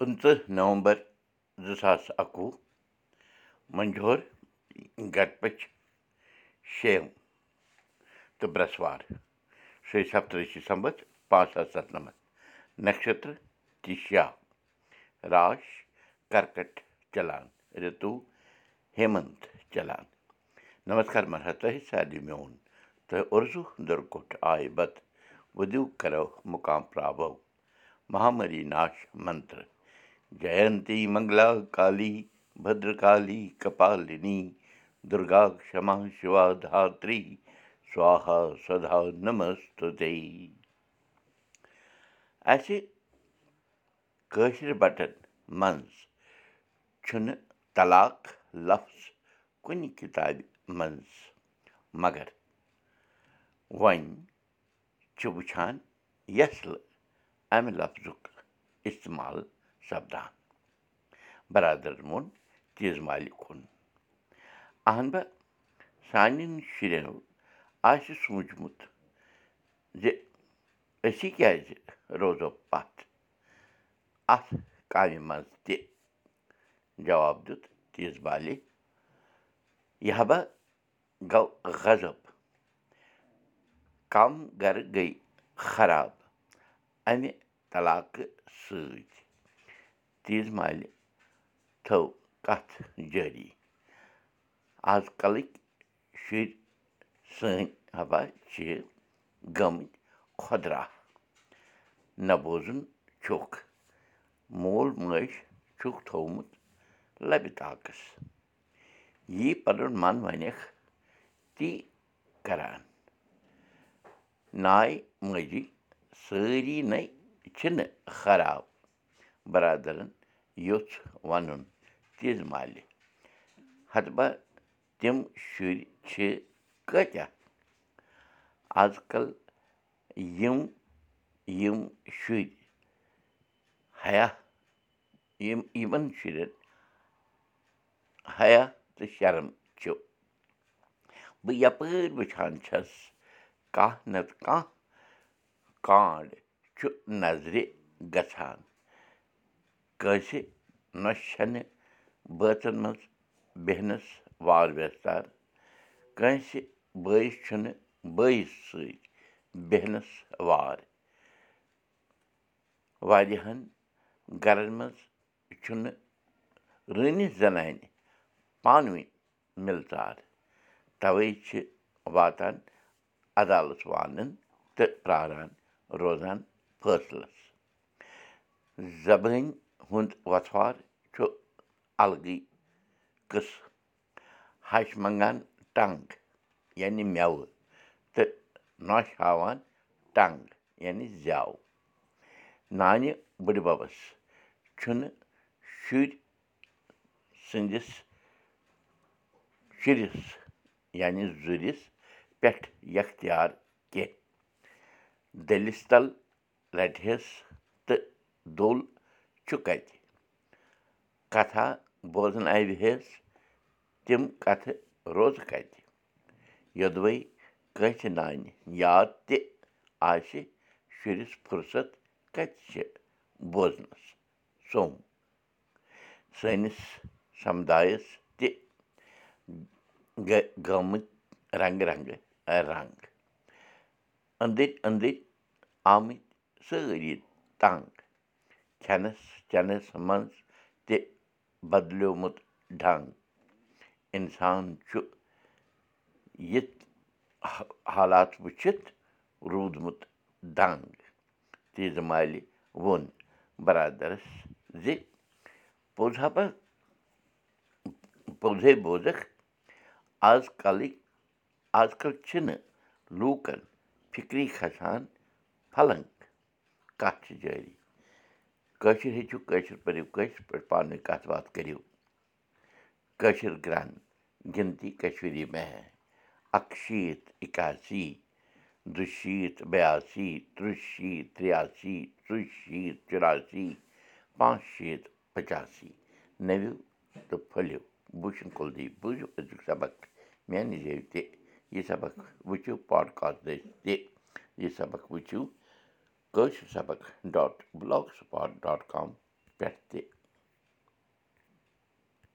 پٕنٛژٕ نومبر زٕ ساس اَکوُہ منجور گٹپٔچھ شیٚیِم تہٕ برٛٮ۪سوار شیٚیہِ سَتتٕرٛشہِ سَمبَتھ پانٛژھ ساس سَتنَمَتھ نَشترٕ تِشا راش کَرکَٹ چلان رِتوٗ ہیمنت چلان۔ نمسکار مہراج تۄہہِ سارنٕے میون تہٕ اُرزوٗ دُرکُٹھ آیہِ بتہٕ وُدِو کَرو مُقام پرٛابو مہامری ناش منتر جینتی منٛگلا کالی بدرکالی کپالنی دُرگا کما شِوا دھتری سوہا سدا نمست اَسہِ کٲشِر بَٹن منٛز چھُنہٕ طلاق لفظ کُنہِ کِتابہِ منٛز مگر وۄنۍ چھِ وٕچھان یسلہٕ اَمہِ لفظُک اِستعمال سپدان بَرادَرَن ووٚن تیٖژ مالہِ کُن اہن سانٮ۪ن شُرٮ۪و آسہِ سوٗنٛچمُت زِ أسی کیٛازِ روزو پَتھ اَتھ کامہِ منٛز تہِ جواب دیُت تیٖژ بالہِ یہِ بہ گوٚو غضب کَم گَرٕ گٔے خراب اَمہِ طلاقہٕ سۭتۍ تیٖژ مالہِ تھٲو کَتھ جٲری آز کَلٕکۍ شُرۍ سٲنۍ حبا چھِ گٔمٕتۍ خۄدرا نہ بوزُن چھُکھ مول موج چھُکھ تھوٚومُت لَبہِ طاقَس یی پَنُن من وَنٮ۪کھ تی کَران نایہِ ماجی سٲری نَے چھِنہٕ خراب بَرادَرَن یوٚژھ وَنُن تیٖژ مالہِ۔ ہَتہٕ بہ تِم شُرۍ چھِ کۭتیٛاہ آز کَل یِم یِم شُرۍ حیا یِم یِمَن شُرٮ۪ن حیا تہٕ شرم چھُ۔ بہٕ یَپٲرۍ وٕچھان چھَس کانٛہہ نَتہٕ کانٛہہ کانٛڈ چھُ نظرِ گژھان کٲنٛسہِ نۄشہِ چھَنہٕ بٲژَن منٛز بیٚہنَس وار ویستار کٲنٛسہِ بٲیِس چھُنہٕ بٲیِس سۭتۍ بیٚہنَس وار۔ واریاہَن گَرَن منٛز چھُنہٕ رٲنِتھ زَنانہِ پانہٕ ؤنۍ مِلژار تَوَے چھِ واتان عدالت والٮ۪ن تہٕ پرٛاران روزان فٲصلَس۔ زبٲنۍ ہُنٛد وۄتھوار چھُ اَلگٕے قٕصہٕ ہَش منٛگان ٹنٛگ یعنی مٮ۪وٕ تہٕ نۄش ہاوان ٹنٛگ یعنی زٮ۪و نانہِ بٔڈِبَبَس چھُنہٕ شُرۍ سٕنٛدِس شُرِس یعنی زُرِس پٮ۪ٹھ یختیار کیٚنٛہہ دٔلِس تَل رَٹہس تہٕ دوٚل چھُ کَتہِ کَتھا بوزنٲوہس تِم کَتھٕ روزٕ کَتہِ۔ یوٚدوَے کٲنٛسہِ نانہِ یاد تہِ آسہِ شُرِس فُرست کَتہِ چھِ بوزنَس؟ سوٚم۔ سٲنِس سَمدایَس تہِ گٔمٕتۍ رنٛگہٕ رنٛگہٕ رنٛگ۔ أنٛدٕرۍ أنٛدٕرۍ آمٕتۍ سٲری تنٛگ کھٮ۪نَس چٮ۪نَس منٛز تہِ بَدلیومُت ڈنٛگ اِنسان چھُ یِتھ حالات وٕچھِتھ روٗدمُت دنٛگ تیٖژٕ مالہِ ووٚن بَرادَرَس زِ پوٚز ہَپا پوٚزَے بوزَکھ آز کَلٕکۍ آز کَل چھِنہٕ لوٗکَن فِکری کھَسان پھَلنٛگ کَتھ چھِ جٲری کٲشِر ہیٚچھِو کٲشِر پٔرِو کٲشِر پٲٹھۍ پانہٕ ؤنۍ کَتھ باتھ کٔرِو۔ کٲشِر گرٛن گِنتی کشمیٖری مح اَکہٕ شیٖتھ اِکاسی دُشیٖتھ بیاسی تٕرٛہ شیٖتھ ترٛیاسی ژُ شیٖتھ چُراسی پانٛژھ شیٖتھ پَچاسی۔ نٔوِو تہٕ پھٔلِو۔ بوٗشن کُلدیپ بوٗزِو أزیُک سبق۔ میٛانہِ جٲیہِ تہِ یہِ سبق وٕچھِو پاڈکاسٹ دٔسۍ تہِ یہِ سبق وٕچھِو کٲشِر سبق dot blogspot dot com پٮ۪ٹھ تہِ